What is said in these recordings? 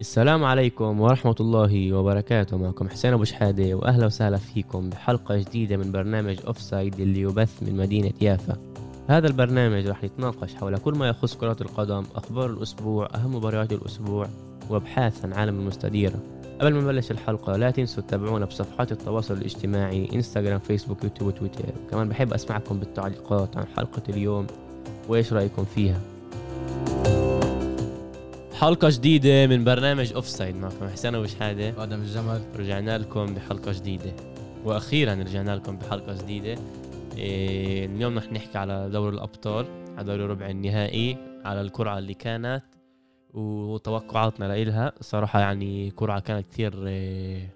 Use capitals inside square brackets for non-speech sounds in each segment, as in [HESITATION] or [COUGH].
السلام عليكم ورحمة الله وبركاته. معكم حسين أبو شحادة وأهلا وسهلا فيكم بحلقة جديدة من برنامج Offside اللي يبث من مدينة يافا. هذا البرنامج راح يتناقش حول كل ما يخص كرة القدم أخبار الأسبوع أهم مباريات الأسبوع وأبحاث عن عالم المستديرة قبل ما نبلش الحلقة لا تنسوا تتابعونا بصفحات التواصل الاجتماعي انستغرام فيسبوك يوتيوب وتويتر كمان بحب أسمعكم بالتعليقات عن حلقة اليوم وإيش رأيكم فيها. حلقة جديدة من برنامج offside معكم حسين أبو شحاده آدم الجمل. رجعنا لكم بحلقة جديدة. وأخيرا رجعنا لكم بحلقة جديدة. إيه اليوم رح نحكي على دوري الأبطال على دوري ربع النهائي على القرعة اللي كانت وتوقعاتنا لإلها. صراحة يعني قرعة كانت كثير إيه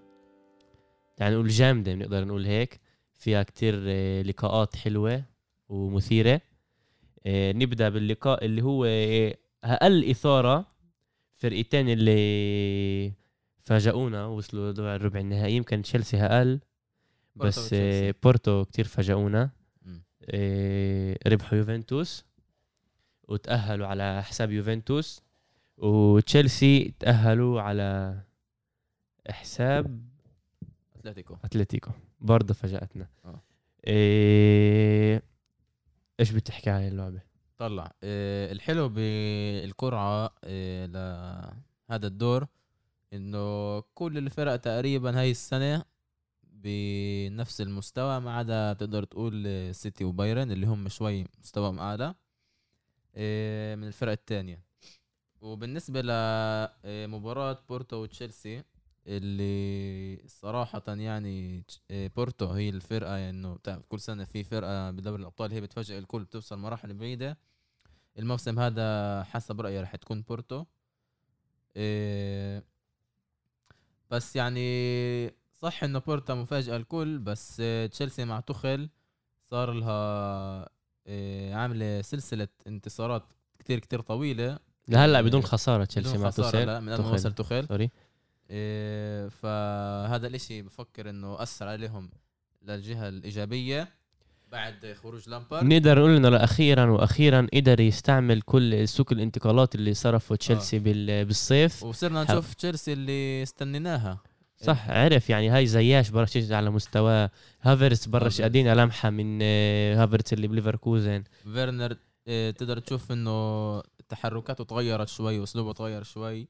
يعني نقول جامدة بنقدر نقول هيك. فيها كتير إيه لقاءات حلوة ومثيرة. إيه نبدأ باللقاء اللي هو إيه أقل إثارة فرقتين اللي فاجئونا وصلوا لدور الربع النهائي يمكن تشيلسي أقل بس بورتو. آه، بورتو كتير فاجئونا. آه، ربحوا يوفنتوس وتأهلوا على حساب يوفنتوس وتشيلسي تأهلوا على حساب أتلتيكو أتلتيكو برضه فاجأتنا آه. إيه... إيش بتحكي عن اللعبة؟ طلع. آه الحلو بالقرعة آه لهذا الدور إنه كل الفرق تقريبا هاي السنة بنفس المستوى ما عدا تقدر تقول آه، سيتي وبايرن اللي هم شوي مستواهم أعلى آه من الفرق الثانية وبالنسبة لمباراه بورتو وتشيلسي اللي صراحة يعني آه، بورتو هي الفرقة يعني إنه بتعرف كل سنة في فرقة بدوري الأبطال هي بتفاجئ الكل بتوصل مراحل بعيدة. الموسم هذا حسب رأيي رح تكون بورتو. إيه، بس يعني صح إنه بورتا مفاجأة الكل بس تشيلسي مع تخل صار لها إيه، عاملة سلسلة انتصارات كتير كتير طويلة. لهلأ إيه، بدون خسارة تشيلسي بدون مع لا من قبل ما تخل. وصل تخل سوري إيه، فهذا الإشي بفكر إنه أثر عليهم للجهة الإيجابية. بعد خروج لامبارد. نقدر نقول إنه أخيرا وأخيرا قدر يستعمل كل سوق الانتقالات اللي صرفه تشيلسي بال- بالصيف. وصرنا. نشوف تشيلسي اللي استنيناها. صح عرف يعني هاي زياش برش يجي على مستوى. هافرتس برضه. قادرين نلمحه من آه، هافرتس اللي بليفركوزن. فيرنر إيه، تقدر تشوف إنه تحركاته تغيرت شوي وأسلوبه تغير شوي. إيه،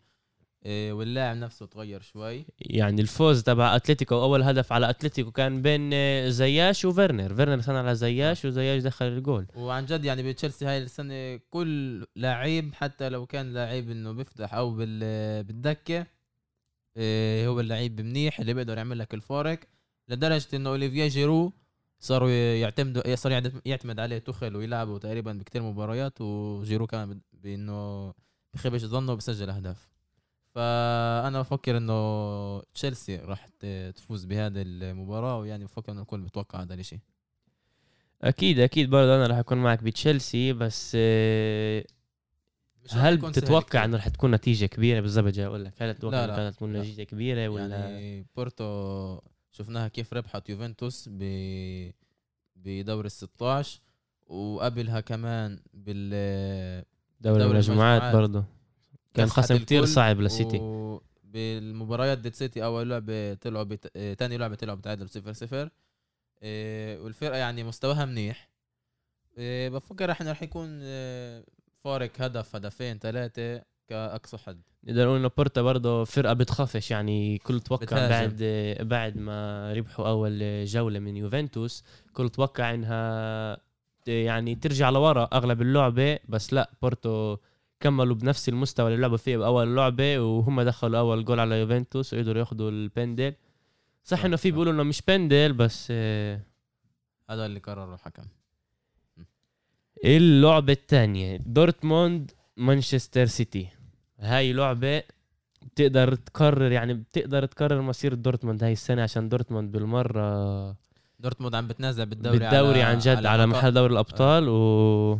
واللاعب نفسه تغير شوي. يعني الفوز تبع أتلتيكو أول هدف على أتلتيكو كان بين آه، زياش وفيرنر. فيرنر صنع على زياش وزياش دخل الجول. وعن جد يعني بتشيلسي هاي السنة كل لعيب حتى لو كان لعيب إنه بيفتح أو بال- بالدكة إيه، هو اللعيب منيح اللي بيقدر يعمل لك الفارق. لدرجة إنه أوليفيا جيرو صاروا يعتمدوا صار يعتمد- عليه تخل ويلعبوا تقريبا بكتير مباريات وجيرو كمان بإنه بخيبش ظنه وبسجل أهداف. فأنا بفكر إنه تشيلسي راح تفوز بهذه المباراة ويعني بفكر إنه الكل بتوقع هذا الشيء أكيد أكيد برضه أنا راح أكون معك بتشيلسي بس هل بتتوقع إنه رح تكون نتيجة كبيرة بالضبط جاي أقول لك هل تتوقع إنه. كانت تكون. نتيجة كبيرة ولا يعني بورتو شفناها كيف ربحت يوفنتوس ب بدوري ال 16 وقبلها كمان بال دوري المجموعات. برضه كان خصم كتير صعب للسيتي. بالمباريات ضد سيتي أول لعبة طلعوا بت... آه، تاني لعبة طلعوا بتعادلوا 0 0 والفرقة يعني مستواها منيح. آه، بفكر إحنا رح يكون آه، فارق هدف هدفين ثلاثة كأقصى حد. نقدر نقول إنه بورتا برضه فرقة بتخافش يعني كل توقع. بعد بعد ما ربحوا أول جولة من يوفنتوس كل توقع إنها ت- يعني ترجع لورا أغلب اللعبة بس لا بورتو كملوا بنفس المستوى اللي لعبوا فيه بأول لعبة وهم دخلوا أول جول على يوفنتوس وقدروا ياخذوا البندل صح إنه في. بيقولوا إنه مش بندل بس آه، هذا اللي قرره الحكم. اللعبة الثانية دورتموند مانشستر سيتي. هاي لعبة بتقدر تقرر يعني بتقدر تقرر مصير دورتموند هاي السنة عشان دورتموند بالمرة دورتموند عم بتنازع بالدوري بالدوري عن جد على, مقا- محل دوري الأبطال و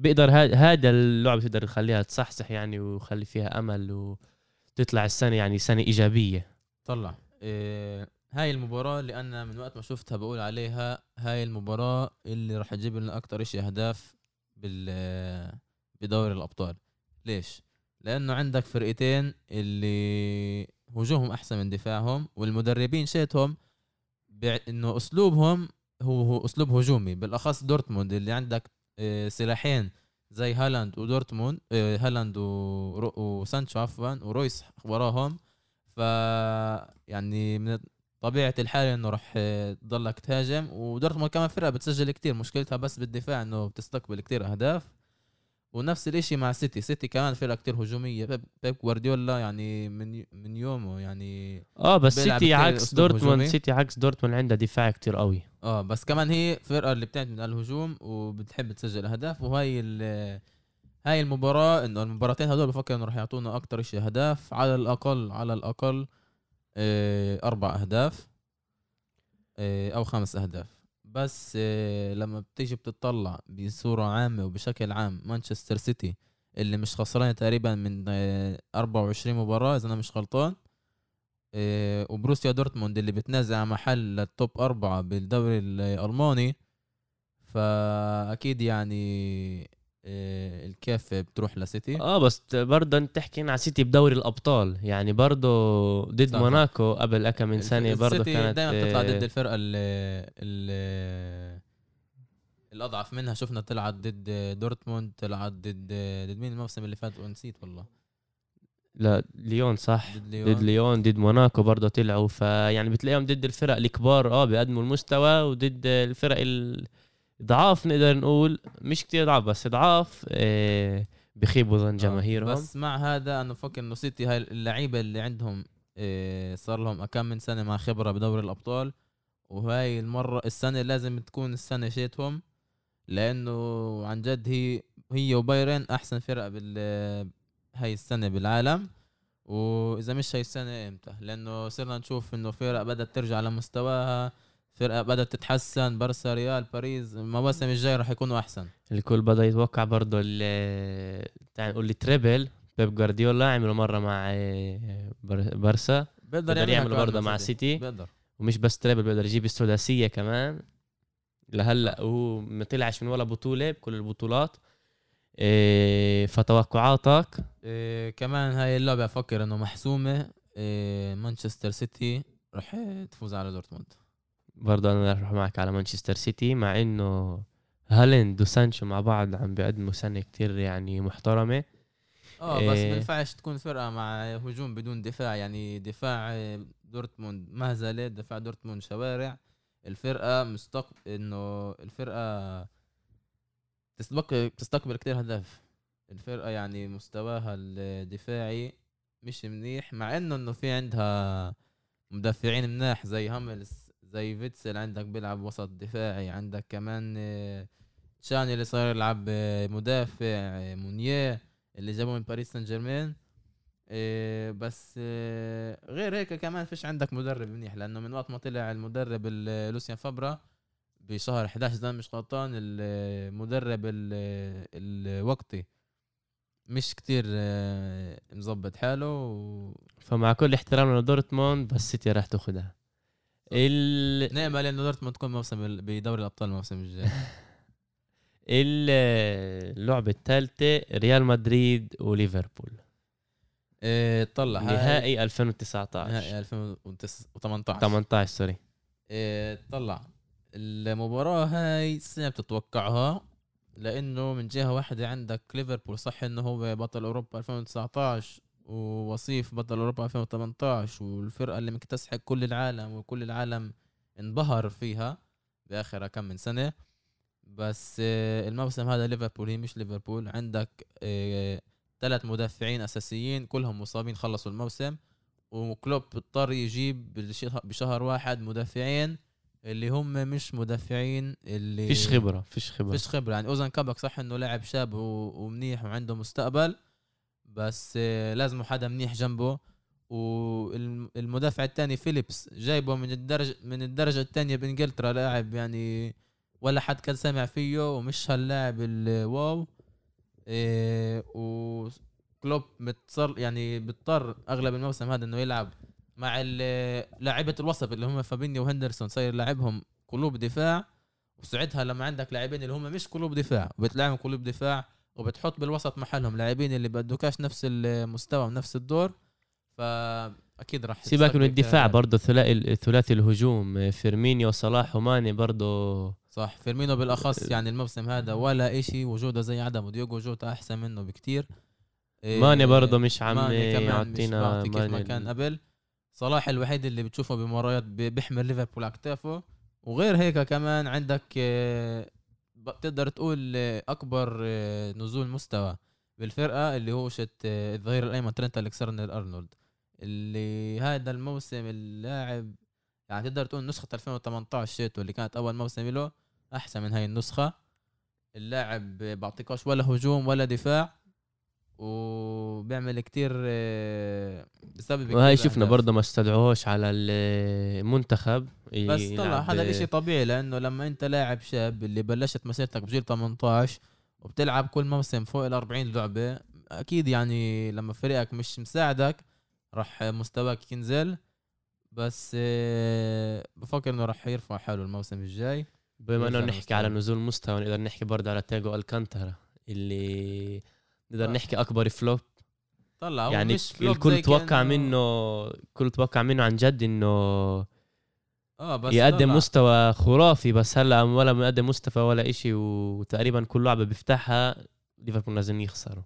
بيقدر هذا اللعبة بتقدر تخليها تصحصح يعني ويخلي فيها أمل وتطلع السنة يعني سنة إيجابية. طلع. إيه هاي المباراة اللي أنا من وقت ما شفتها بقول عليها هاي المباراة اللي راح تجيب لنا أكتر إشي أهداف بال [HESITATION] بدوري الأبطال. ليش؟ لأنه عندك فرقتين اللي هجومهم أحسن من دفاعهم والمدربين شيتهم بع... إنه أسلوبهم هو هو أسلوب هجومي بالأخص دورتموند اللي عندك سلاحين زي هالاند ودورتموند آه، هالاند وسانشو عفوا ورويس وراهم. ف يعني من طبيعة الحال إنه راح آه، تضلك تهاجم. ودورتموند كمان فرقة بتسجل كتير. مشكلتها بس بالدفاع إنه بتستقبل كتير أهداف. ونفس الإشي مع سيتي. سيتي كمان فرقة كتير هجومية. بيب, بيب جوارديولا يعني من من يومه يعني آه بس سيتي عكس دورتموند. سيتي عكس دورتموند عندها دفاع كتير قوي. آه بس كمان هي فرقة اللي بتعتمد على الهجوم وبتحب تسجل أهداف. وهي ال- هاي المباراة إنه المباراتين هدول بفكر إنه راح يعطونا أكتر شيء أهداف. على الاقل على الأقل آه، أربع أهداف آه، أو خمس أهداف. بس آه، لما بتيجي بتطلع بصورة عامة وبشكل عام مانشستر سيتي اللي مش خسران تقريبا من آه، 24 مباراة إذا أنا مش غلطان آه، وبروسيا دورتموند اللي بتنازع محل لل top أربعة بالدوري الألماني فأكيد يعني آه، الكفة بتروح لسيتي آه بس برضه أنت تحكي على سيتي بدوري الأبطال. يعني برضه ضد. موناكو قبل كم من سنه برضه كانت دايما بتطلع آه، ضد الفرقة اللي, اللي الأضعف منها. شفنا طلعت ضد دورتموند طلعت ضد ضد مين الموسم اللي فات؟ ونسيت والله. لا ليون صح؟ ضد ليون ضد ليون. ضد موناكو برضه طلعوا. فيعني بتلاقيهم ضد الفرق الكبار آه بيقدموا المستوى وضد الفرق الضعاف نقدر نقول مش كتير ضعاف بس ضعاف آه بخيبوا ظن آه، جماهيرهم. بس مع هذا أنا بفكر إنه سيتي هاي اللعيبة اللي عندهم إيه، صار لهم كم من سنة مع خبرة بدوري الأبطال وهاي المرة السنة لازم تكون السنة شيتهم لأنه عن جد هي هي وبايرن أحسن فرق بال هاي السنة بالعالم. وإذا مش هاي السنة إمتى؟ لأنه صرنا نشوف إنه فرق بدأت ترجع لمستواها. فرقة بدأت تتحسن برسا ريال باريس المواسم الجايه راح يكونوا أحسن. الكل بدأ يتوقع برضه ال- تعال نقول ال treble بيب جوارديولا عملوا مرة مع آه، بر- برسا بيقدر يعملوا كمان برضه مع سيتي. بيقدر. ومش بس treble بيقدر يجيب السداسية كمان. لهلأ وهو ما طلعش من ولا بطولة بكل البطولات. إيه فتوقعاتك؟ إيه كمان هاي اللعبة أفكر إنه محسومة. إيه مانشستر سيتي رح تفوز على دورتموند. برضه أنا رح أروح معك على مانشستر سيتي مع إنه هالاند وسانشو مع بعض عم بيقدموا سنة كتير يعني محترمة. آه بس إيه. ما ينفعش تكون فرقة مع هجوم بدون دفاع يعني دفاع دورتموند مهزلة دفاع دورتموند شوارع. الفرقة مستق إنه الفرقة تستقبل تستقبل كتير أهداف الفرقة يعني مستواها الدفاعي مش منيح مع إنه إنه في عندها مدافعين مناح زي هاملز زي فيتسل عندك بيلعب وسط دفاعي عندك كمان آه، تشاني اللي صار يلعب آه، مدافع آه، مونيه اللي جابوه من باريس سان جيرمان بس غير هيك كمان فيش عندك مدرب منيح لأنه من وقت ما طلع المدرب ال- لوسيان فابرا بشهر 11 إذا مش غلطان المدرب ال- الوقتي مش كتير مظبط حاله و... فمع كل احترامنا لدورتموند بس سيتي راح تاخذها ال... نامل انه دورتموند تكون موسم بدوري الأبطال الموسم الجاي. [LAUGHS] ال- اللعبة الثالثة ريال مدريد وليفربول. إيه طلع. نهائي 2019 نهائي 2018 18 sorry. إيه طلع. المباراة هاي السنة بتتوقعها لأنه من جهة واحدة عندك ليفربول صح إنه هو بطل أوروبا 2019 ووصيف بطل أوروبا 2018 والفرقة اللي مكتسحة كل العالم وكل العالم انبهر فيها بآخر كم من سنة. بس آه، الموسم هذا ليفربول هي مش ليفربول. عندك ثلاث مدافعين أساسيين كلهم مصابين خلصوا الموسم. وكلوب اضطر يجيب بشهر واحد مدافعين اللي هم مش مدافعين اللي فيش خبرة فيش خبرة. فيش خبرة. يعني اوزن كابك صح إنه لاعب شاب ومنيح وعنده مستقبل. بس لازم حدا منيح جنبه. والمدافع الثاني فيليبس جايبه من الدرجه من الدرجة الثانية بإنجلترا لاعب يعني ولا حد كان سامع فيه ومش هاللاعب الواو. إيه وكلوب متصر يعني بيضطر أغلب الموسم هذا إنه يلعب مع لاعيبة الوسط اللي هم فابينيو وهندرسون. صاير لاعبهم قلوب دفاع وساعتها لما عندك لاعبين اللي هم مش قلوب دفاع وبتلاعبهم قلوب دفاع وبتحط بالوسط محلهم لاعبين اللي بدوكاش نفس المستوى ونفس الدور فأكيد راح سيبك من الدفاع. برضه ثلاثي ثلاثي الهجوم فيرمينيو صلاح وماني برضه صح فيرمينو بالأخص يعني الموسم هذا ولا إشي وجوده زي عدمه. ديوجو جوتا أحسن منه بكتير. إيه، ماني برضه مش عم يعطينا كيف ما كان قبل صلاح الوحيد اللي بتشوفه بمباريات بيحمل ليفربول على كتافه. وغير هيك كمان عندك آه، بتقدر تقول أكبر آه، نزول مستوى بالفرقة اللي هو شت آه، الظهير الأيمن ترنت الكسندر أرنولد. اللي هذا الموسم اللاعب يعني تقدر تقول نسخة 2018 شيتو اللي كانت أول موسم له أحسن من هاي النسخة. اللاعب بعطيكوش ولا هجوم ولا دفاع وبيعمل كتير آه، بسبب وهي شفنا. برضه ما استدعوهوش على المنتخب بس طلع يلعب- هذا الاشي طبيعي لأنه لما أنت لاعب شاب اللي بلشت مسيرتك بجيل 18 وبتلعب كل موسم فوق ال 40 لعبة أكيد يعني لما فريقك مش مساعدك راح مستواك ينزل بس آه، بفكر إنه راح يرفع حاله الموسم الجاي بما إنه نحكي على لمستواه. نزول مستوى نقدر نحكي برضه على تياجو ألكانتارا اللي نقدر آه. نحكي أكبر فلوب طلع هو يعني مش الكل توقع منه الكل توقع منه عن جد إنه آه بس يقدم طلع. مستوى خرافي بس هلأ ولا مقدم مستوى ولا إشي وتقريبا كل لعبة بيفتحها ليفربول لازم يخسروا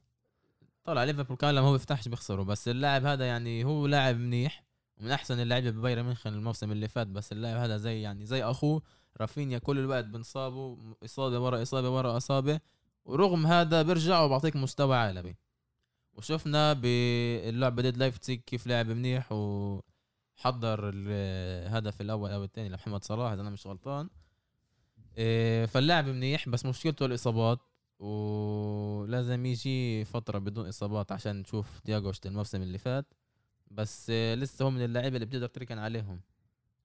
طلع ليفربول كان لما هو بيفتحش بيخسروا بس اللاعب هذا يعني هو لاعب منيح ومن أحسن اللعيبة ببايرن ميونخ الموسم اللي فات بس اللاعب هذا زي يعني زي أخوه رافينيا كل الوقت بنصابه إصابة ورا إصابة ورا إصابة ورغم هذا بيرجع وبعطيك مستوى عالمي وشفنا باللعبه ضد لايفتسيج كيف لعب منيح وحضر الهدف الأول أو الثاني لمحمد صلاح إذا أنا مش غلطان. إيه، فاللاعب منيح بس مشكلته الإصابات ولازم يجي فترة بدون إصابات عشان نشوف تياغو شت الموسم اللي فات. بس آه، لسه هو من اللعيبة اللي بتقدر تركن عليهم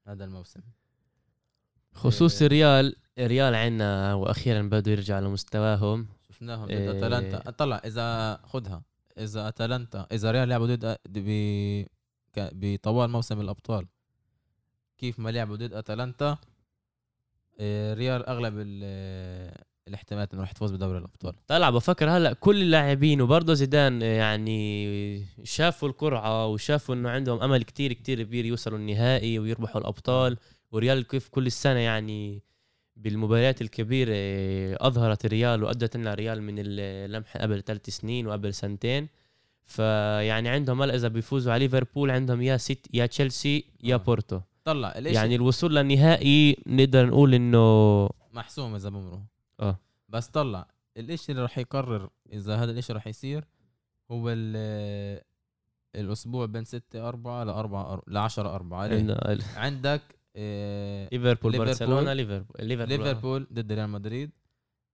هذا الموسم. خصوص إيه. الريال الريال عنا وأخيرا بده يرجع لمستواهم. شفناهم ضد إيه. اتلانتا طلع إذا خدها. إذا أتلانتا إذا ريال لعبوا ضد بطوال موسم الأبطال. كيف ما لعبوا ضد أتلانتا إيه، ريال أغلب ال- الاحتمالات إنه راح تفوز بدوري الأبطال. طلع بفكر هلأ كل اللاعبين وبرضه زيدان يعني شافوا القرعه وشافوا إنه عندهم أمل كتير كتير كبير يوصلوا النهائي ويربحوا الأبطال. وريال كيف كل السنة يعني بالمباريات الكبيرة أظهرت الريال وأدت لنا ريال من اللمحه قبل ثلاث سنين وقبل سنتين فيعني عندهم هلا إذا بيفوزوا على ليفربول عندهم يا سيت يا تشيلسي يا آه. بورتو طلع الاشي يعني الوصول للنهائي نقدر نقول إنه محسوم إذا بمروا آه. بس طلع الإشي اللي راح يقرر إذا هذا الإشي راح يصير هو ال- الأسبوع بين 6 4 ل 4 ل 10 4 ليه؟ عندنا عندك آه، ليفربول ليفربول. برشلونة ليفربول ليفربول ليفربول ضد ريال مدريد.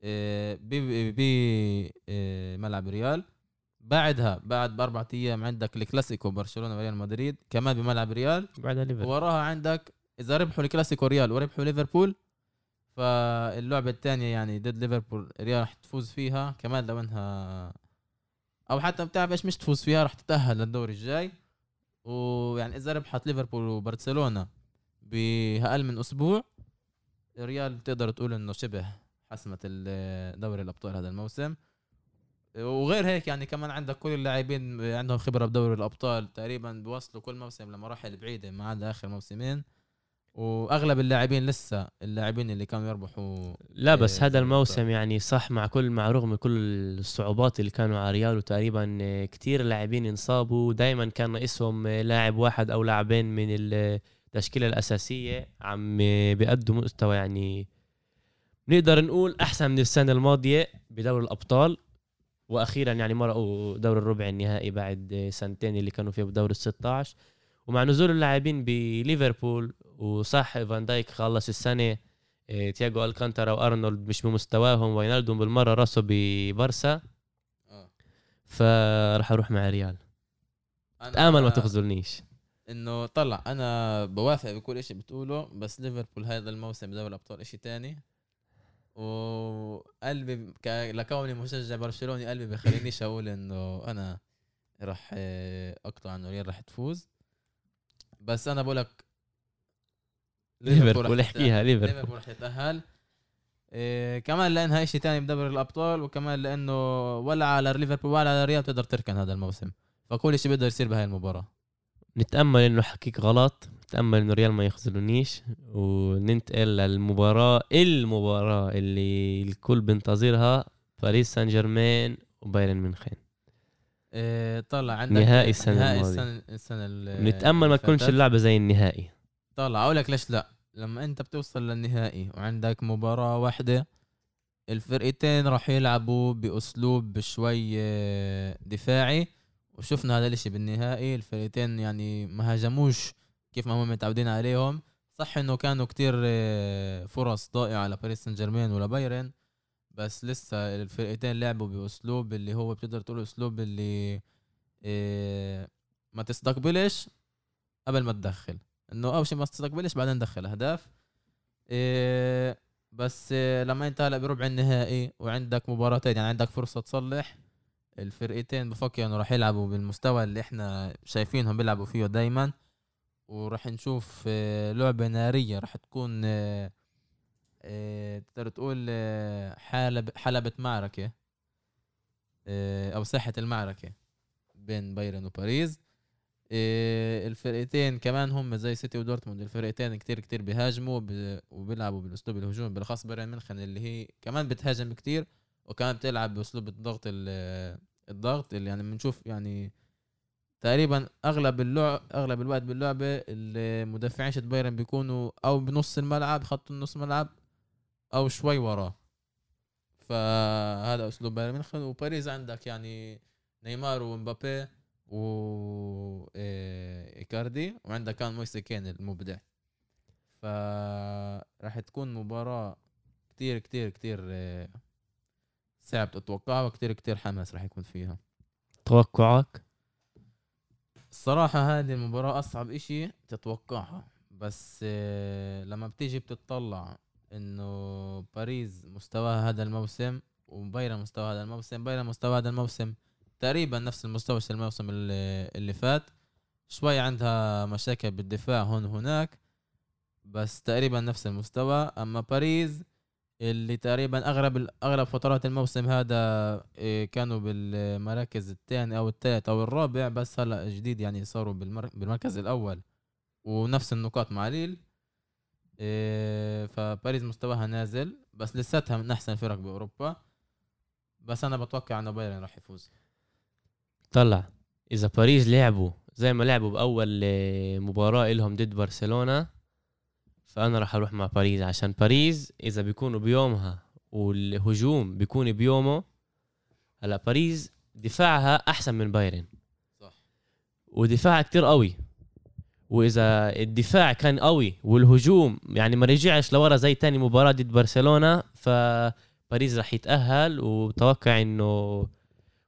آه، ب- آه، ملعب ريال. بعدها بعد بأربع أيام عندك الكلاسيكو برشلونة وريال مدريد كمان بملعب ريال. بعدها ليفربول. وراها عندك إذا ربحوا الكلاسيكو ريال وربحوا ليفربول فاللعبة الثانية يعني ضد ليفربول ريال راح تفوز فيها. كمان لو إنها أو حتى بتعرف إيش مش تفوز فيها راح تتأهل للدور الجاي. ويعني إذا ربحت ليفربول وبرشلونة بأقل من أسبوع ريال تقدر تقول إنه شبه حسمت ال- دوري الأبطال هذا الموسم. وغير هيك يعني كمان عندك كل اللاعبين عندهم خبرة بدوري الأبطال تقريبا بيوصلوا كل موسم لمراحل بعيدة ما عدا آخر موسمين. وأغلب اللاعبين لسه اللاعبين اللي كانوا يربحوا لا بس إيه، هذا الموسم يعني صح مع كل مع رغم كل الصعوبات اللي كانوا على ريال وتقريبا كتير لاعبين انصابوا دائما كان ناقصهم لاعب واحد أو لاعبين من التشكيلة الأساسية عم بيقدموا مستوى يعني نقدر نقول أحسن من السنة الماضية بدوري الأبطال. وأخيرا يعني مرقوا دور الربع النهائي بعد سنتين اللي كانوا فيه بدور ال 16 ومع نزول اللاعبين بليفربول وصح فان دايك خلص السنة إيه، تياجو ألكانتارا وأرنولد مش بمستواهم وينالدوم بالمرة راسه ببرسا آه. فراح أروح مع ريال. تأمل ما تخذلنيش. إنه طلع أنا بوافق بكل شيء بتقوله بس ليفربول هذا الموسم بدوري الأبطال إشي تاني. وقلبي ك... لكوني مشجع برشلوني قلبي بخلينيش أقول إنه أنا راح آه، أقطع إنه ريال راح تفوز. بس أنا بقول لك ليفربول احكيها. ليفربول. ليفربول راح يتأهل. إيه كمان لانها إشي تاني بدوري الأبطال وكمان لأنه ولا على ليفربول ولا على ريال تقدر تركن هذا الموسم. فكل شيء بيقدر يصير بهاي المباراة. نتأمل إنه حكيك غلط نتأمل إنه ريال ما يخذلونيش وننتقل للمباراة المباراة اللي الكل بينتظرها باريس سان جيرمان وبايرن ميونخين. إيه طلع عندك نهائي السنة نهائي. السنة السنة ال- نتامل ما تكونش. اللعبة زي النهائي. طلع. أقول لك ليش لا. لما أنت بتوصل للنهائي وعندك مباراة واحدة الفرقتين راح يلعبوا بأسلوب شوي آه، دفاعي. وشفنا هذا الإشي بالنهائي الفرقتين يعني ما هاجموش كيف ما هم متعودين عليهم. صح إنه كانوا كتير آه، فرص ضائعة على باريس سان جيرمان ولا بايرن بس لسه الفرقتين لعبوا بأسلوب اللي هو بتقدر تقول أسلوب اللي آه، ما تستقبلش قبل ما تدخل. إنه أول شيء ما تستقبلش بعدين دخل أهداف. إيه بس لما أنت هلأ بربع النهائي وعندك مباراتين يعني عندك فرصة تصلح الفرقتين بفكر انه راح يلعبوا بالمستوى اللي إحنا شايفينهم بيلعبوا فيه دايما. وراح نشوف إيه لعبة نارية راح تكون إيه إيه تقدر تقول حلب حلبة معركة إيه أو ساحة المعركة بين بايرن وباريس. الفرقتين كمان هم زي سيتي ودورتموند. الفرقتين كتير كتير بيهاجموا وبيلعبوا بالأسلوب الهجومي بالاخص بايرن ميونخ اللي هي كمان بتهاجم كتير. وكمان بتلعب بأسلوب الضغط ال- الضغط اللي يعني بنشوف يعني تقريبا أغلب اللعب أغلب الوقت باللعبة المدافعين شت بايرن بيكونوا أو بنص الملعب خط النص ملعب أو شوي وراه. فهذا أسلوب بايرن ميونخ. وباريس عندك يعني نيمار ومبابي و إيه، إيكاردي وعندك كان مويسي كين المبدع. فراح تكون مباراة كتير كتير كتير إيه، صعب تتوقعها وكتير كتير حماس راح يكون فيها. توقعك؟ الصراحة هذه المباراة أصعب إشي تتوقعها. بس إيه، لما بتيجي بتطلع إنه باريس مستواها هذا الموسم وبايرن مستوى هذا الموسم بايرن مستوى هذا الموسم تقريبا نفس المستوى الموسم اللي, اللي فات. شوي عندها مشاكل بالدفاع هون وهناك بس تقريبا نفس المستوى. أما باريس اللي تقريبا اغلب اغلب فترات الموسم هذا إيه، كانوا بالمراكز الثاني أو الثالث أو الرابع بس هلأ جديد يعني صاروا بالمر... بالمركز الأول ونفس النقاط مع ليل. إيه، فباريس مستواها نازل بس لساتها من أحسن الفرق بأوروبا. بس أنا بتوقع إنه بايرن راح يفوز. طلع. إذا باريس لعبوا زي ما لعبوا بأول آه، مباراة لهم ضد برشلونة فأنا راح أروح مع باريس عشان باريس إذا بيكونوا بيومها والهجوم بيكون بيومه هلا باريس دفاعها أحسن من بايرن. صح. ودفاعها كتير قوي. وإذا الدفاع كان قوي والهجوم يعني ما رجعش لورا زي تاني مباراة ضد برشلونة فباريس راح يتأهل. وتوقع إنه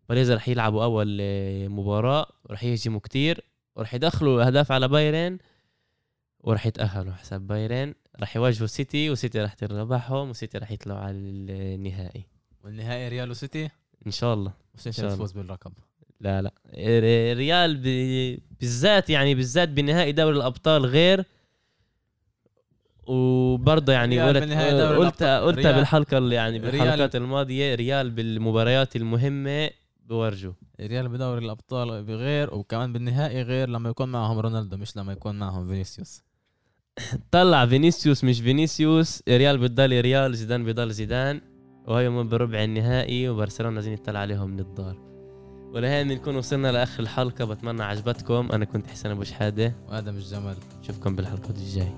باريس راح يلعبوا أول مباراة وراح يهجموا كتير وراح يدخلوا اهداف على بايرن. وراح يتأهلوا حساب بايرن. راح يواجهوا سيتي وسيتي راح تربحهم وسيتي راح يطلعوا على النهائي. والنهائي ريال وسيتي؟ إن شاء الله. وسيتي شاء الله. تفوز باللقب لا. لا ريال ب- بالذات يعني بالذات بنهائي دوري الأبطال غير. وبرضه يعني قلت. قلتها ريال- بالحلقة اللي يعني بالحلقات الماضية ريال بالمباريات المهمة بورجوا ريال بدوري الأبطال بغير وكمان بالنهائي غير لما يكون معهم رونالدو مش لما يكون معهم فينيسيوس. طلع فينيسيوس مش فينيسيوس ريال بتضل ريال زيدان بضل زيدان. وهي من بربع النهائي وبرشلونة لازم يطلع عليهم من الدار ولهين بنكون وصلنا لآخر الحلقة بتمنى عجبتكم. أنا كنت حسن أبو شحادة. وادم الجمل نشوفكم بالحلقة الجاي